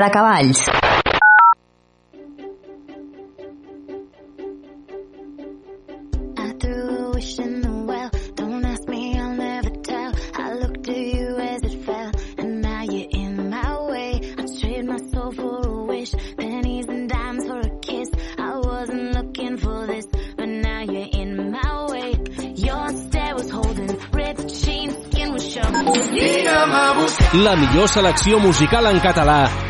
de cavalls. I threw a wish in the well. Don't ask me, I'll never tell. I looked to you as it fell, and now you're in my way. I trade my soul for a wish, pennies and dimes for a kiss. I wasn't looking for this, but now you're in my way. Your stare was holding, red sheen skin was showing. La millor selecció musical en català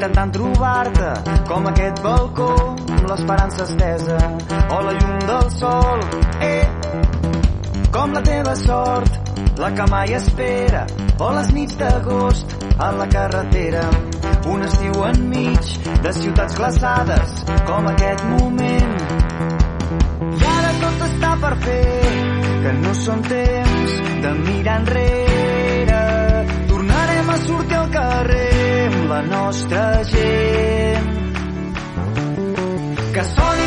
Intentant trobar-te com aquest balcó amb l'esperança estesa o la llum del sol. Eh, com la teva sort la que mai espera o les nits d'agost a la carretera. Un estiu enmig de ciutats glaçades com aquest moment. I ara tot està per fer, que no són temps de mirar enrere. Tornarem a sortir al carrer la nostra gent. Que sonin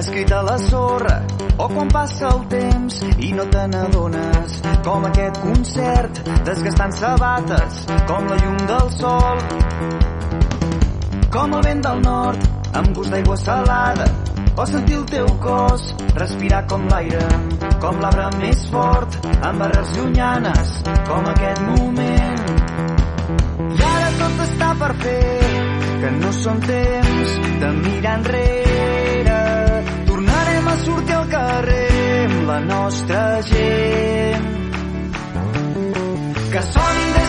escrit a la sorra o quan passa el temps i no te n'adones com aquest concert desgastant sabates com la llum del sol com el vent del nord amb gust d'aigua salada o sentir el teu cos respirar com l'aire com l'arbre més fort amb arrels llunyanes com aquest moment i ara tot està per fer, que no són temps de mirar enrere. Sortir al carrer amb la nostra gent. Que sonin des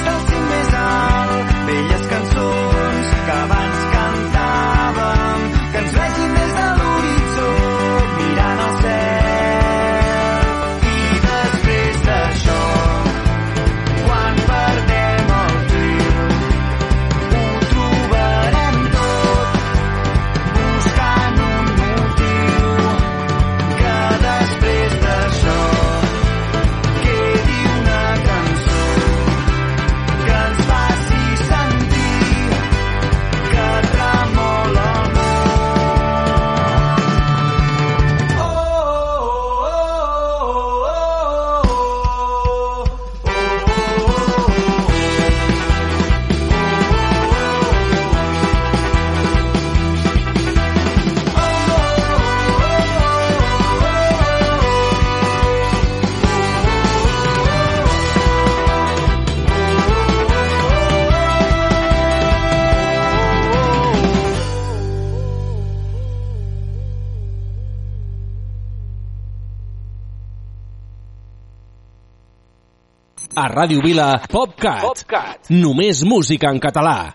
A Ràdio Vila, PopCat. PopCat. Només música en català.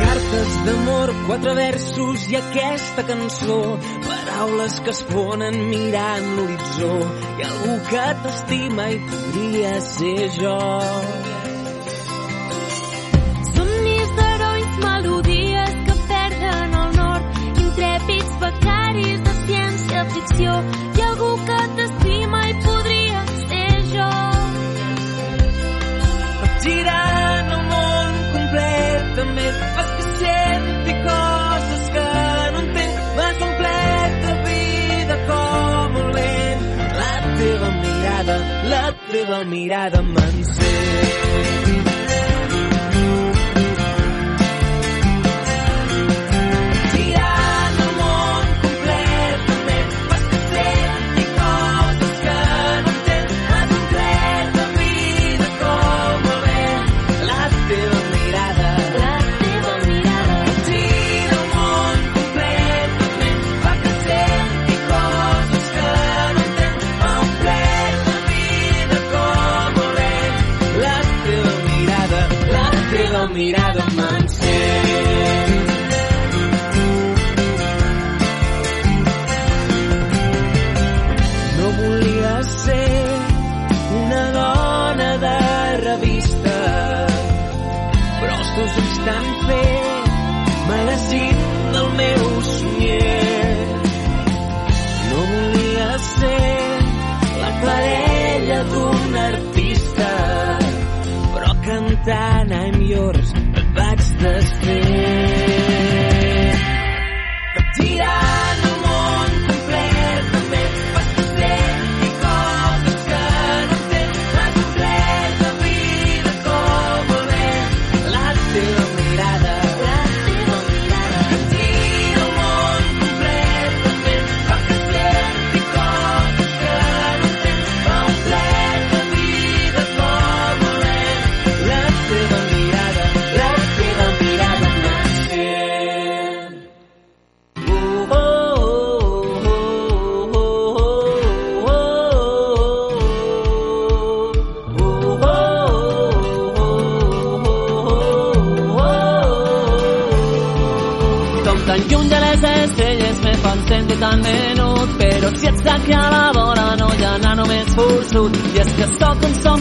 Cartes d'amor, quatre versos i aquesta cançó Paraules que es fonen mirant l'horitzó i algú que t'estima i podria ser jo. Ciència-ficció i algú que t'estima i podria ser jo. girant el món completament. Fas que senti coses que no entenc. M'has omplert de vida com un lent. La teva mirada, la teva mirada m'encén.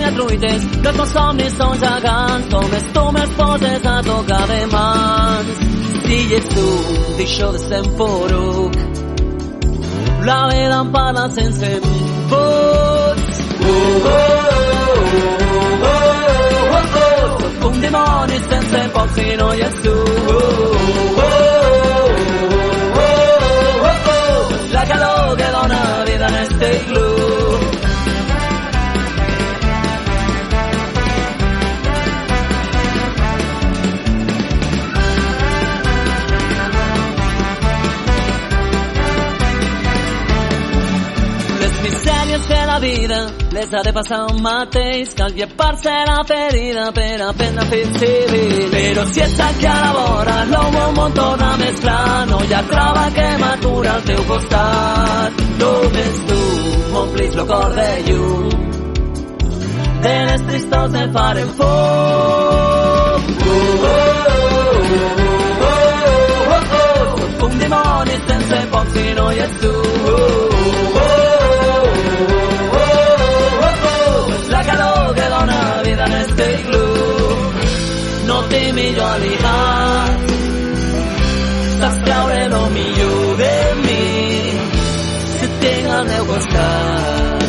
Sóc un somni a truites que els meus somnis són gegants només tu me'ls poses a tocar de mans si ets tu deixo de ser poruc la vida em parla sense vots uh, oh, oh, oh, oh, oh, oh. Sóc un dimoni sense poc si no hi ets tu oh, oh, oh, oh, oh, oh. la calor que dona vida en este iglú vida les ha de passar un mateix, cal llepar-se la ferida per aprendre a fer civil. Però si ets aquí a la vora, l'home el món torna més clar, no hi ha trava que m'atura al teu costat. Només tu m'omplis el cor de llum, de les tristors me farem foc. Uh, oh, oh, oh, oh, oh, oh. Sóc un dimoni sense poc si no hi ets tu. Uh, oh, oh, mi si et tinc al meu costat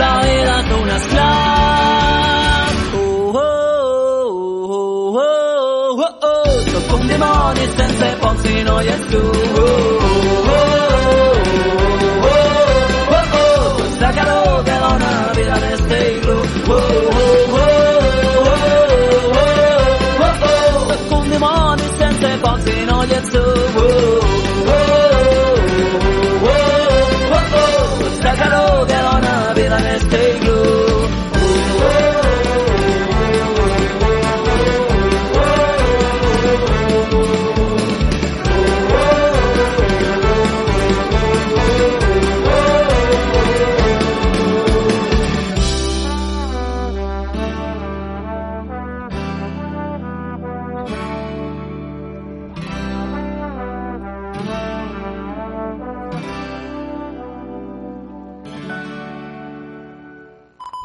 la vida d'un esclau oh, oh, oh, oh, oh, oh. Sóc un dimoni sense poc si no hi ets tu oh, oh, oh, oh, oh, oh. La calor poc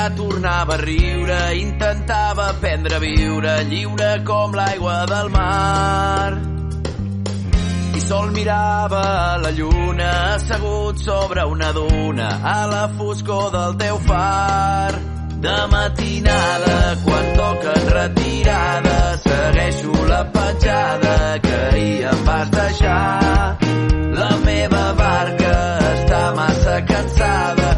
Ja tornava a riure, intentava aprendre a viure lliure com l'aigua del mar. I sol mirava la lluna assegut sobre una duna a la foscor del teu far. De matinada, quan toquen retirada, segueixo la petjada que ahir em vas deixar. La meva barca està massa cansada,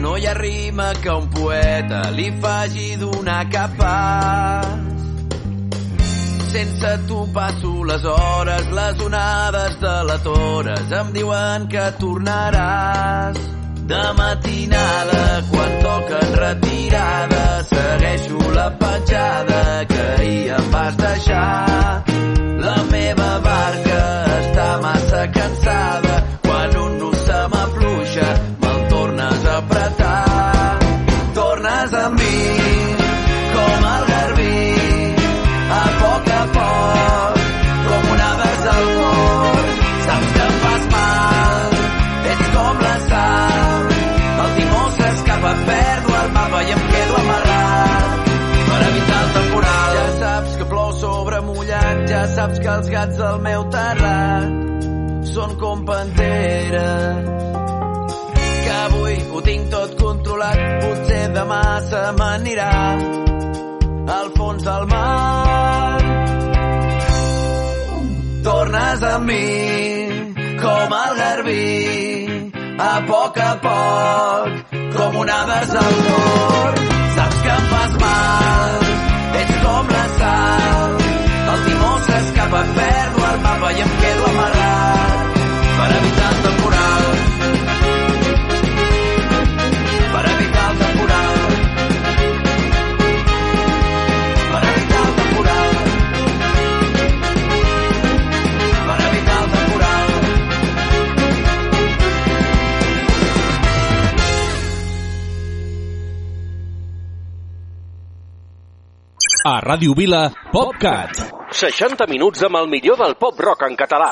no hi ha rima que un poeta li faci donar cap pas. Sense tu passo les hores, les onades de la Tores em diuen que tornaràs. De matinada, quan toquen retirada, segueixo la petjada que ahir em vas deixar. La meva barca està massa cansada, quan un nus se m'afluixa, saps que els gats del meu terrat són com panteres que avui ho tinc tot controlat, potser demà se m'anirà al fons del mar. Tornes amb mi, com el garbí, a poc a poc, com onades al. Saps que em fas mal, ets com la sal, el timó s'escapa, perdo el mapa i em quedo amarrat per evitar el temporal. Per evitar el temporal. Per evitar el temporal. Per evitar el temporal. A Ràdio Vila, PopCat. 60 minuts amb el millor del pop rock en català.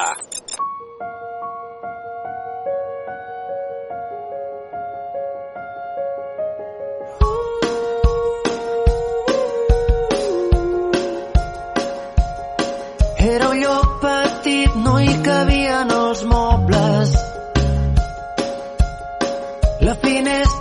Era un lloc petit, no hi cabien els mobles. La finestra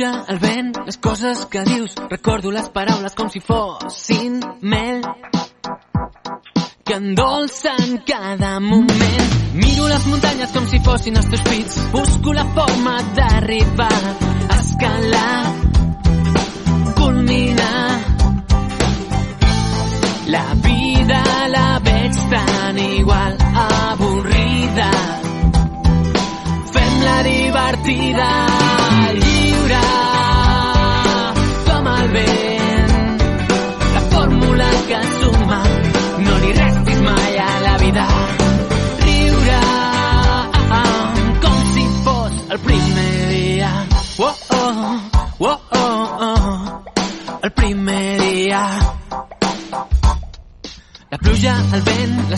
Pluja, el vent, les coses que dius, recordo les paraules com si fossin mel. Que endolcen cada moment. Miro les muntanyes com si fossin els teus pits, busco la forma d'arribar, a escalar,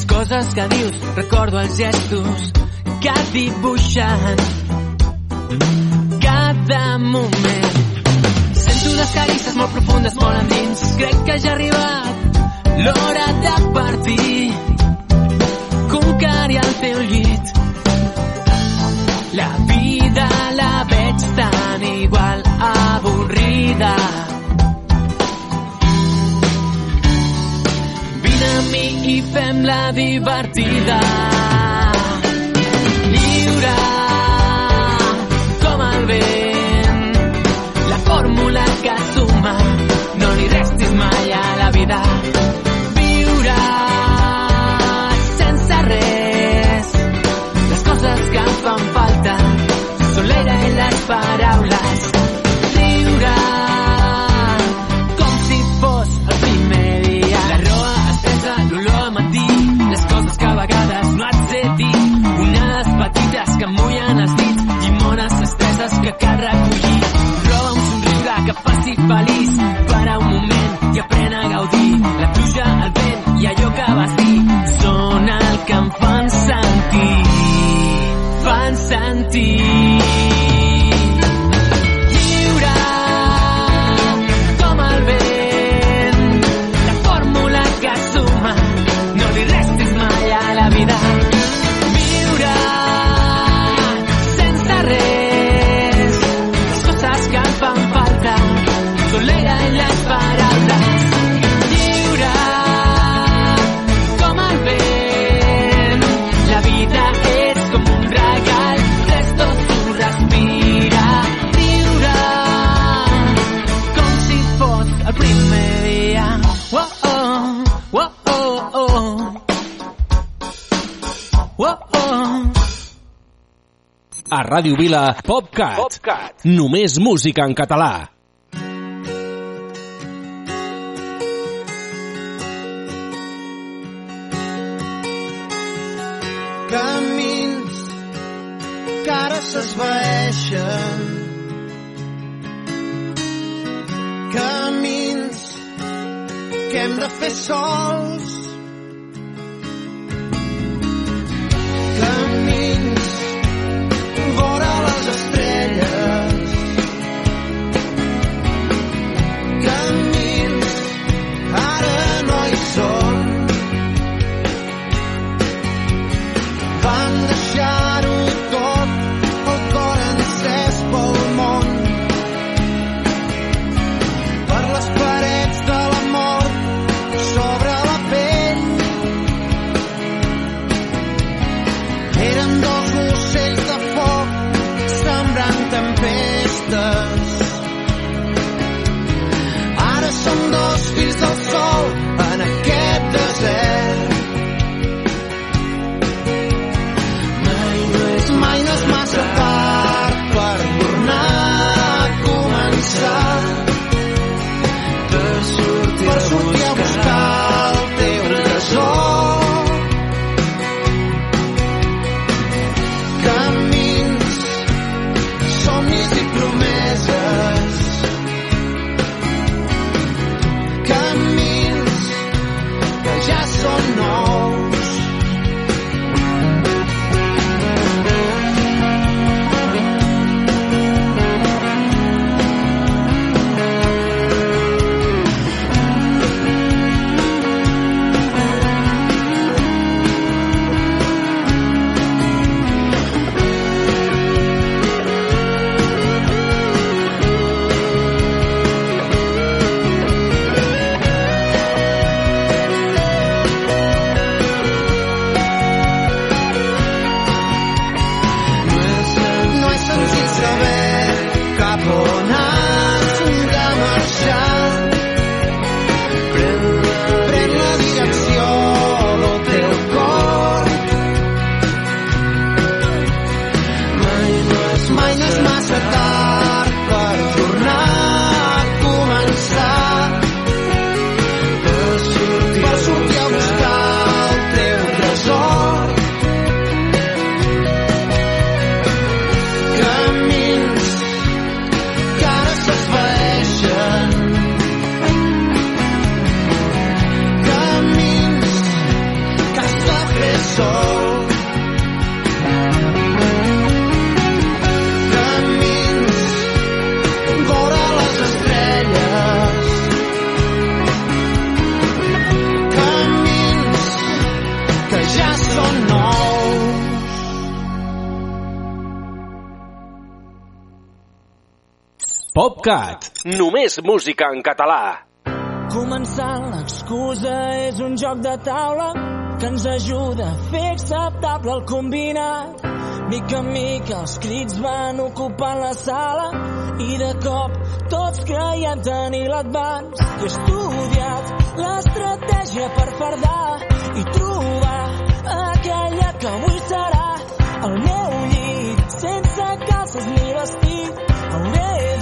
les coses que dius, recordo els gestos que dibuixen cada moment. Sento les carisses molt profundes, molt endins, crec que ja ha arribat l'hora de partir, conquerir el teu llit. Mi i fem-la divertida. Lliure com el vent. La fórmula que suma, no li restis mai a la vida. Viure sense res. Les coses que fan falta són l'aire i les paraules. Riure faci feliç, para un moment i aprèn a gaudir. La pluja, el vent i allò que vas dir són el que em fan sentir, fan sentir. Ràdio Vila, PopCat. PopCat. Només música en català. camins que ara s'esvaeixen camins que hem de fer sols PopCat. Només música en català. Començant l'excusa és un joc de taula que ens ajuda a fer acceptable el combinat. Mica en mica els crits van ocupant la sala i de cop tots creiem tenir l'advans. I he estudiat l'estratègia per fardar i trobar aquella que avui serà el meu llit sense calces ni vestit. Hauré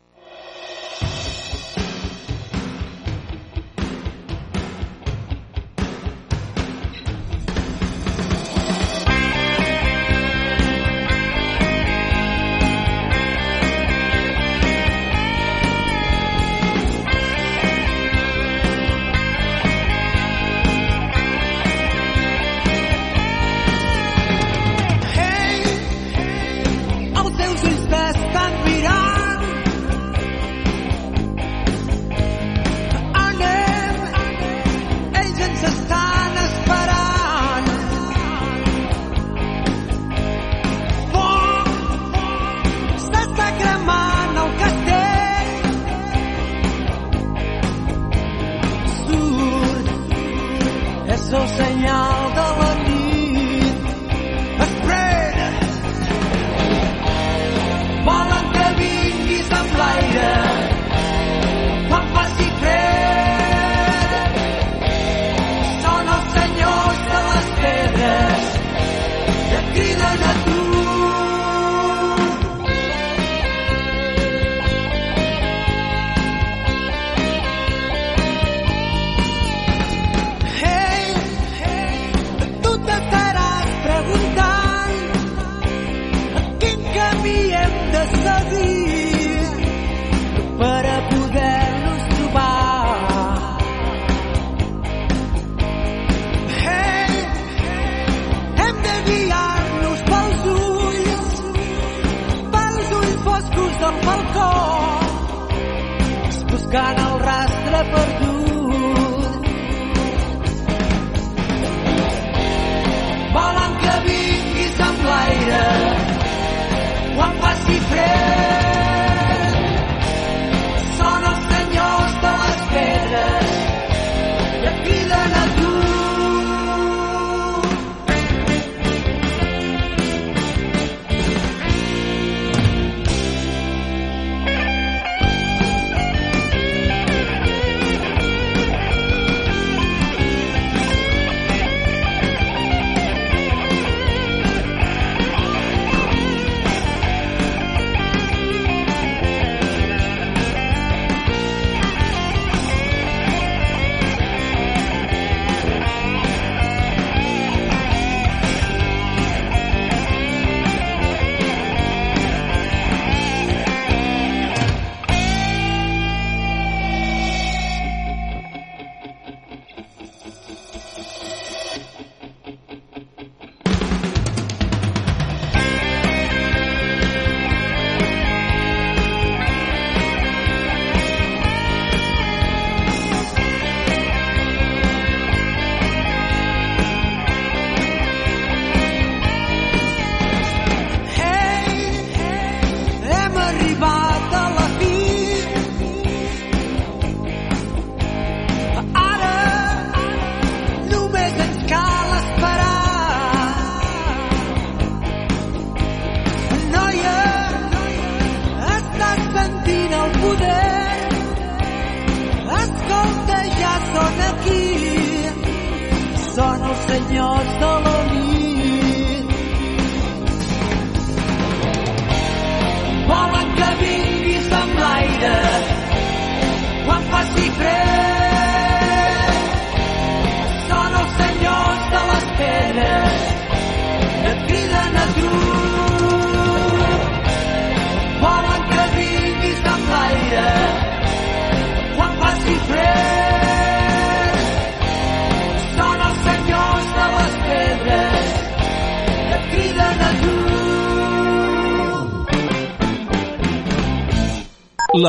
el senyal heaven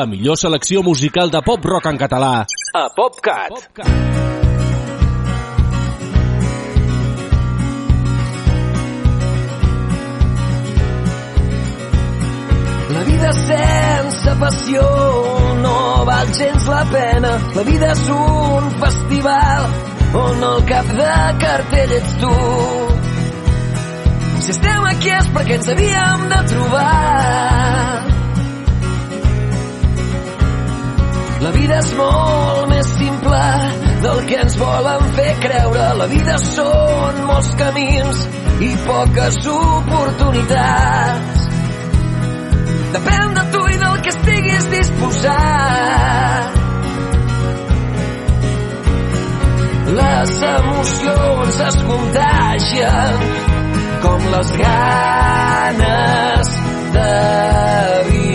la millor selecció musical de pop-rock en català a PopCat. La vida sense passió no val gens la pena. La vida és un festival on el cap de cartell ets tu. Si estem aquí és perquè ens havíem de trobar. La vida és molt més simple del que ens volen fer creure. La vida són molts camins i poques oportunitats. Depèn de tu i del que estiguis disposat. Les emocions es contagien com les ganes de viure.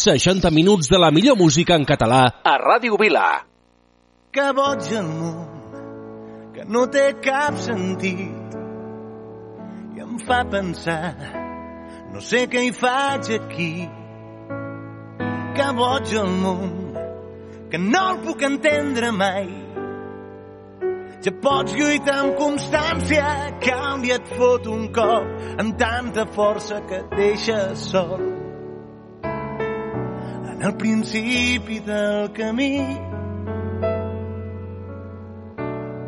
60 minuts de la millor música en català. A Ràdio Vila. Que boig el món, que no té cap sentit i em fa pensar, no sé què hi faig aquí. Que boig el món, que no el puc entendre mai. Ja pots lluitar amb constància, et fot un cop amb tanta força que et deixa sol. En el principi del camí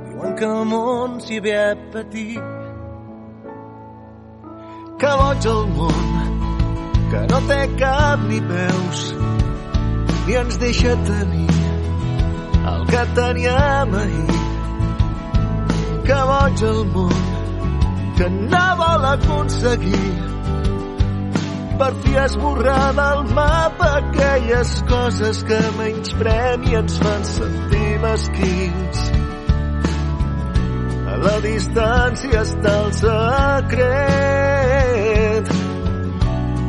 diuen que el món s'hi ve a patir. Que boig el món, que no té cap ni peus, ni ens deixa tenir el que teníem ahir. Que boig el món, que no vol aconseguir per fi esborrar del mapa aquelles coses que menys premi ens fan sentir mesquins. A la distància està el secret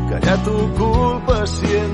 que ja t'ho culpa si en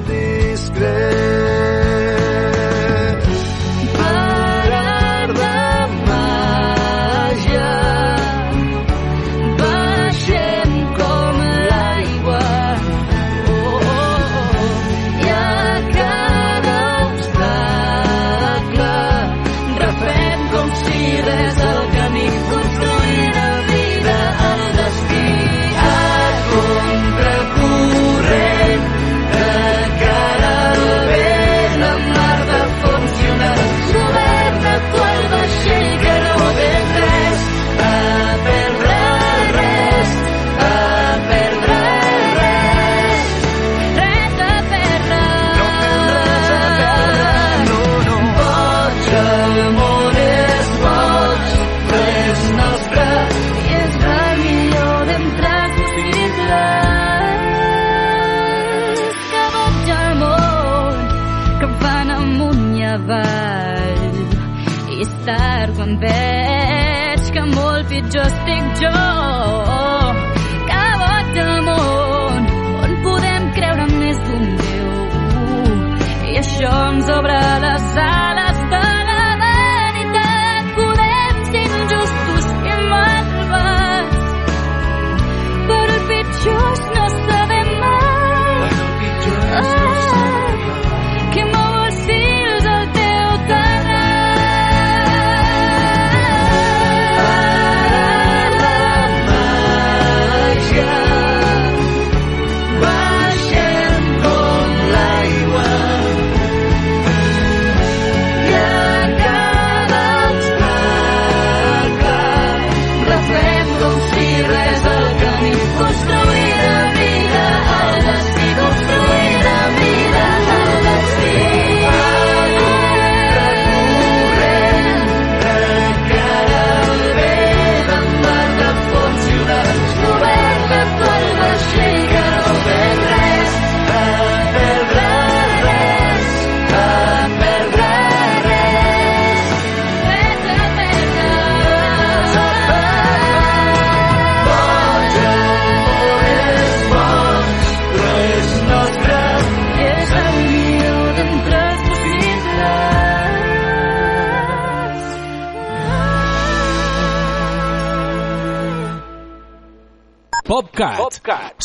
quan veig que molt pitjor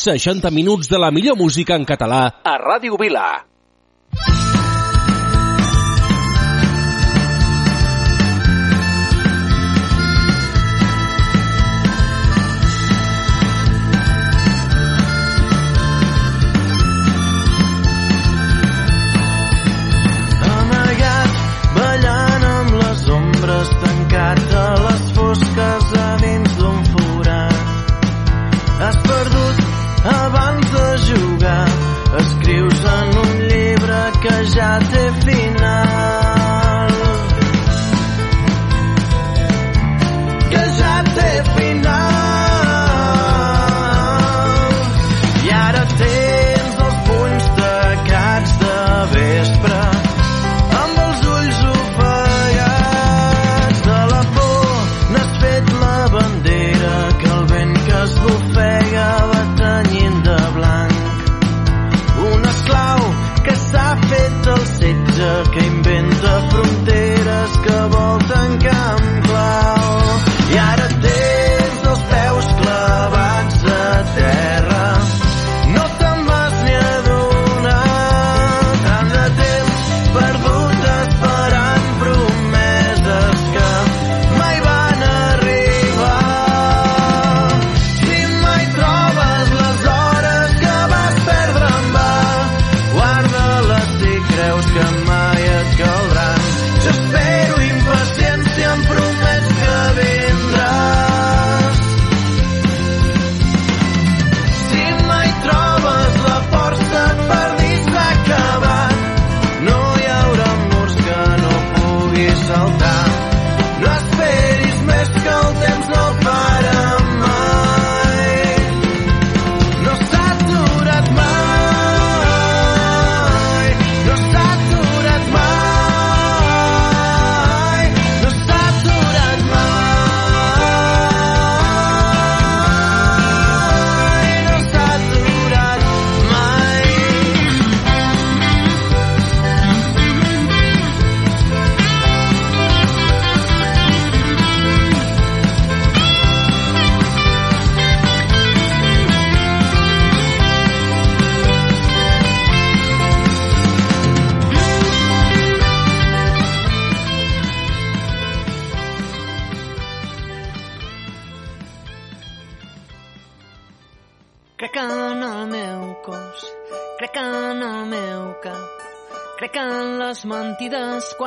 60 minuts de la millor música en català. A Ràdio Vila.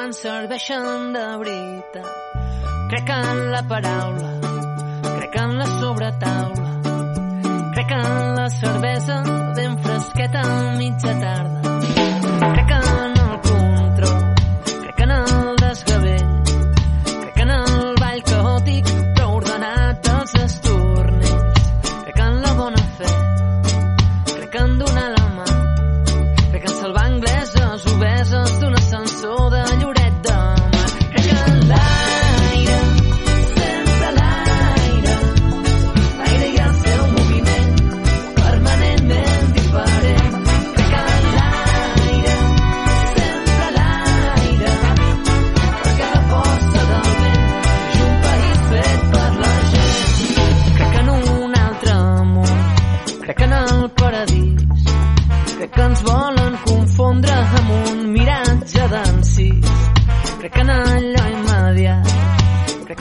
Quan serveixen de veritat. Crec en la paraula, crec en la sobretaula, crec en la cervesa ben fresqueta a mitja tarda.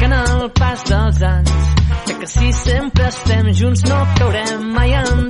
Crec en el pas dels anys, crec que si sempre estem junts no caurem mai en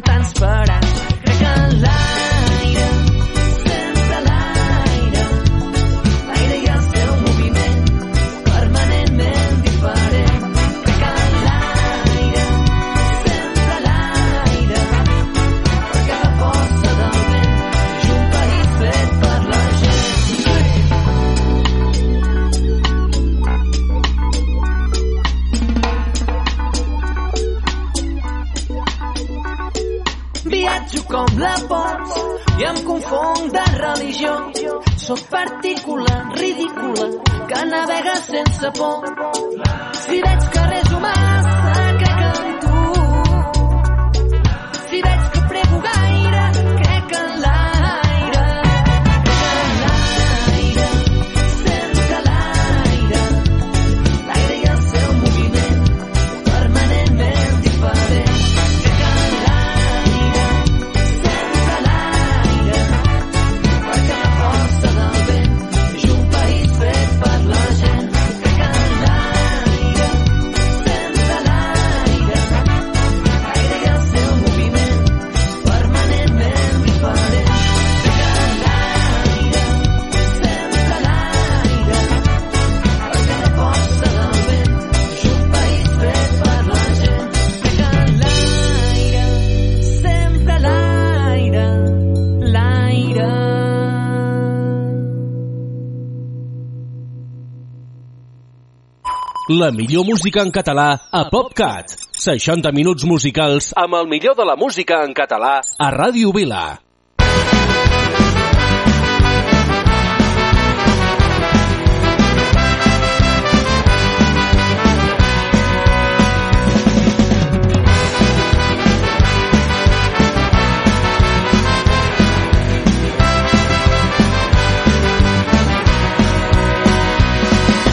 La millor música en català a PopCat. 60 minuts musicals Amb el millor de la música en català a Ràdio Vila.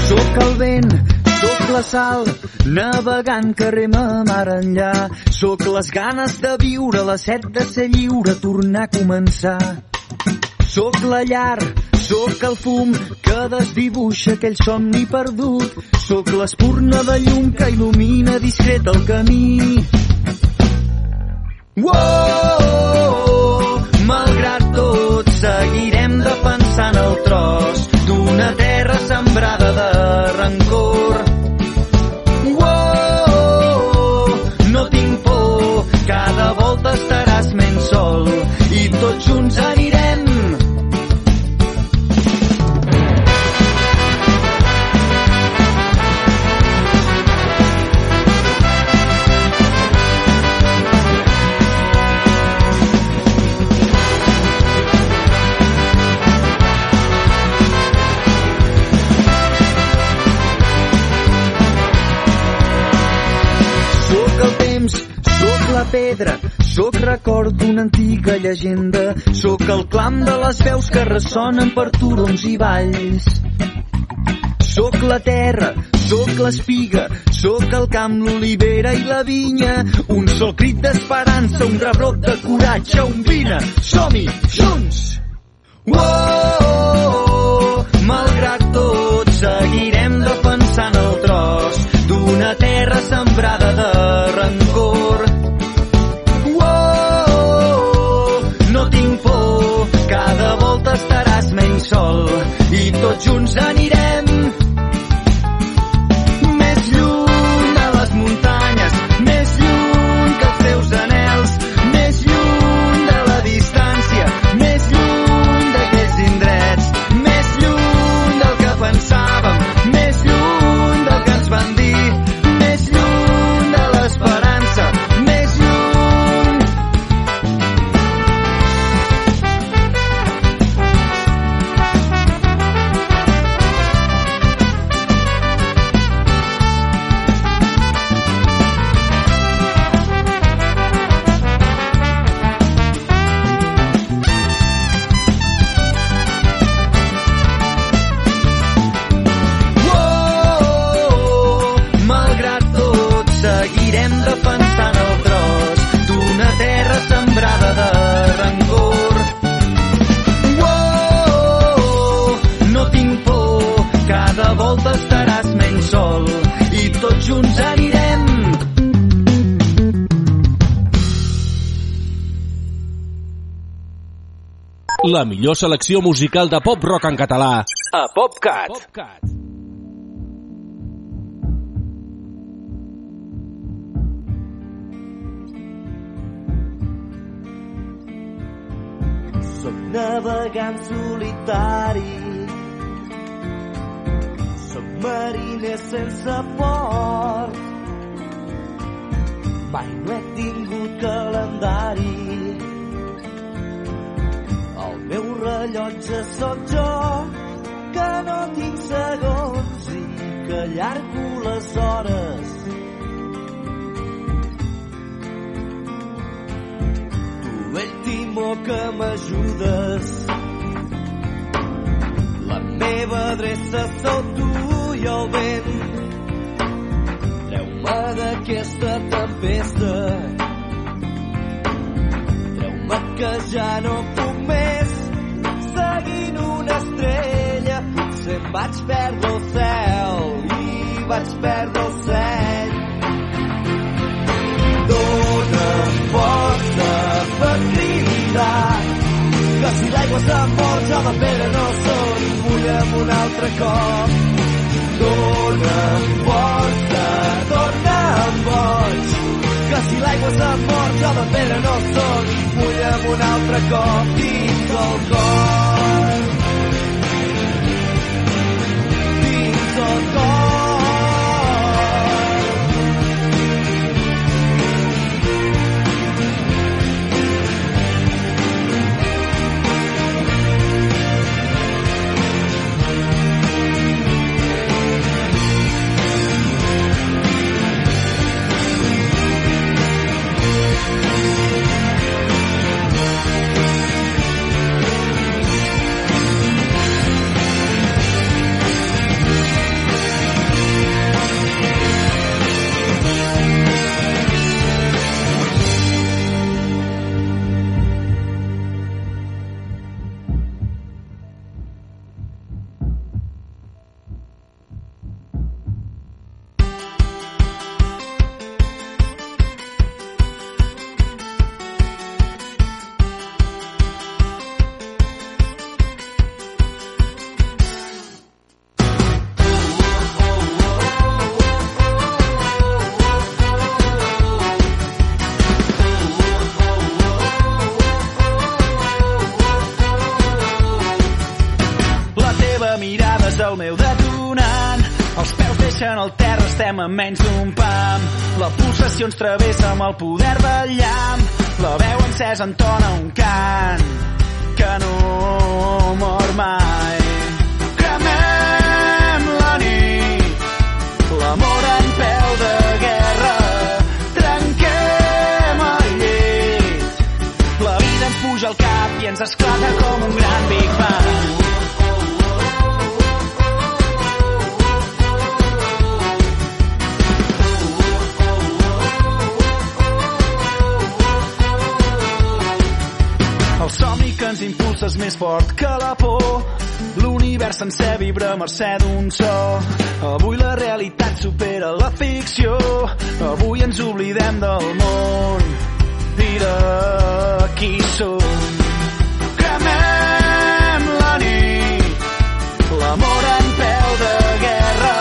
Sóc el vent, la sal, navegant que rema mar enllà. Sóc les ganes de viure, la set de ser lliure, tornar a començar. Sóc la llar, sóc el fum que desdibuixa aquell somni perdut. Sóc l'espurna de llum que il·lumina discret el camí. Wow, malgrat tot, seguirem defensant el tros pedra, sóc record d'una antiga llegenda, sóc el clam de les veus que ressonen per turons i valls. Sóc la terra, sóc l'espiga, sóc el camp, l'olivera i la vinya, un sol crit d'esperança, un rebrot de coratge, un vine, som-hi, junts! Wow, malgrat tot, seguirem millor selecció musical de pop-rock en català. A PopCat. PopCat. Soc navegant solitari Soc mariner sense port Mai no he tingut calendari rellotge sóc jo que no tinc segons i que allargo les hores vell timó que m'ajudes. La meva adreça sou tu i el vent. Treu-me d'aquesta tempesta. Treu-me que ja no puc més una estrella. Em vaig perdre el cel i vaig perdre el seny. Dóna'm força per cridar que si l'aigua mort jo de pedra no són mulla'm un altre cop Dóna'm força, torna'm boig que si l'aigua s'ha mort jo no són mulla'm un altre cop dins el cor dins a menys d'un pam. La pulsació ens travessa amb el poder del llamp. La veu encesa entona un cant que no mor mai. Cremem la nit, l'amor en peu de guerra. Trenquem el llit, la vida ens puja al cap i ens esclata com un gran Big Bang. Somni que ens impulsa és més fort que la por. L'univers sencer vibra a mercè d'un so. Avui la realitat supera la ficció. Avui ens oblidem del món i de qui som. Cremem la nit, l'amor en peu de guerra.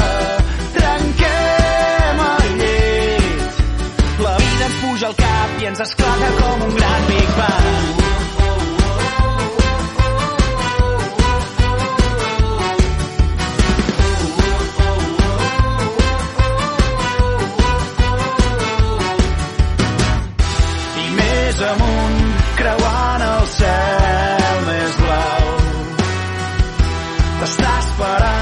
Trenquem el llit, la vida ens puja al cap i ens esclata com un gran Big Bang. Estás parado.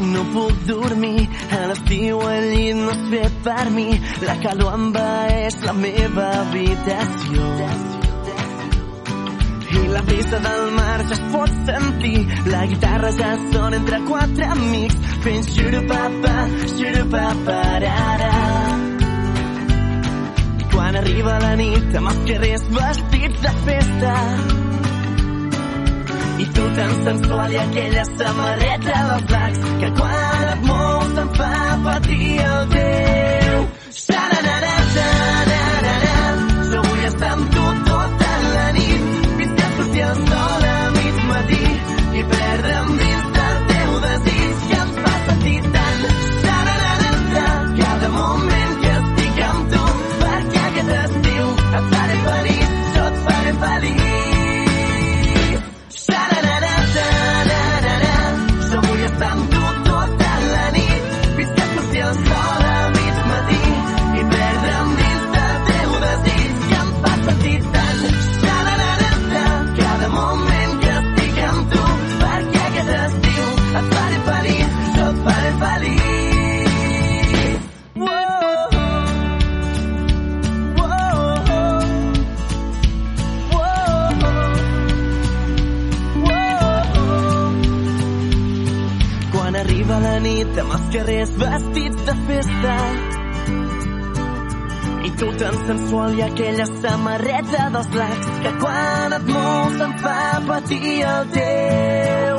No puc dormir. A l'estiu el llit no és fet per mi. La calor envaeix la meva habitació. I la brisa del mar ja es pot sentir. La guitarra ja sona entre quatre amics. Fent xurupapa, xurupapa, ara. I quan arriba la nit amb els carrers vestits de festa tan sensual i aquella samarreta dels lacs que quan et mous em fa patir el teu. Xararara, carrers vestits de festa. I tu tan sensual i aquella samarreta dels lacs que quan et mous em fa patir el teu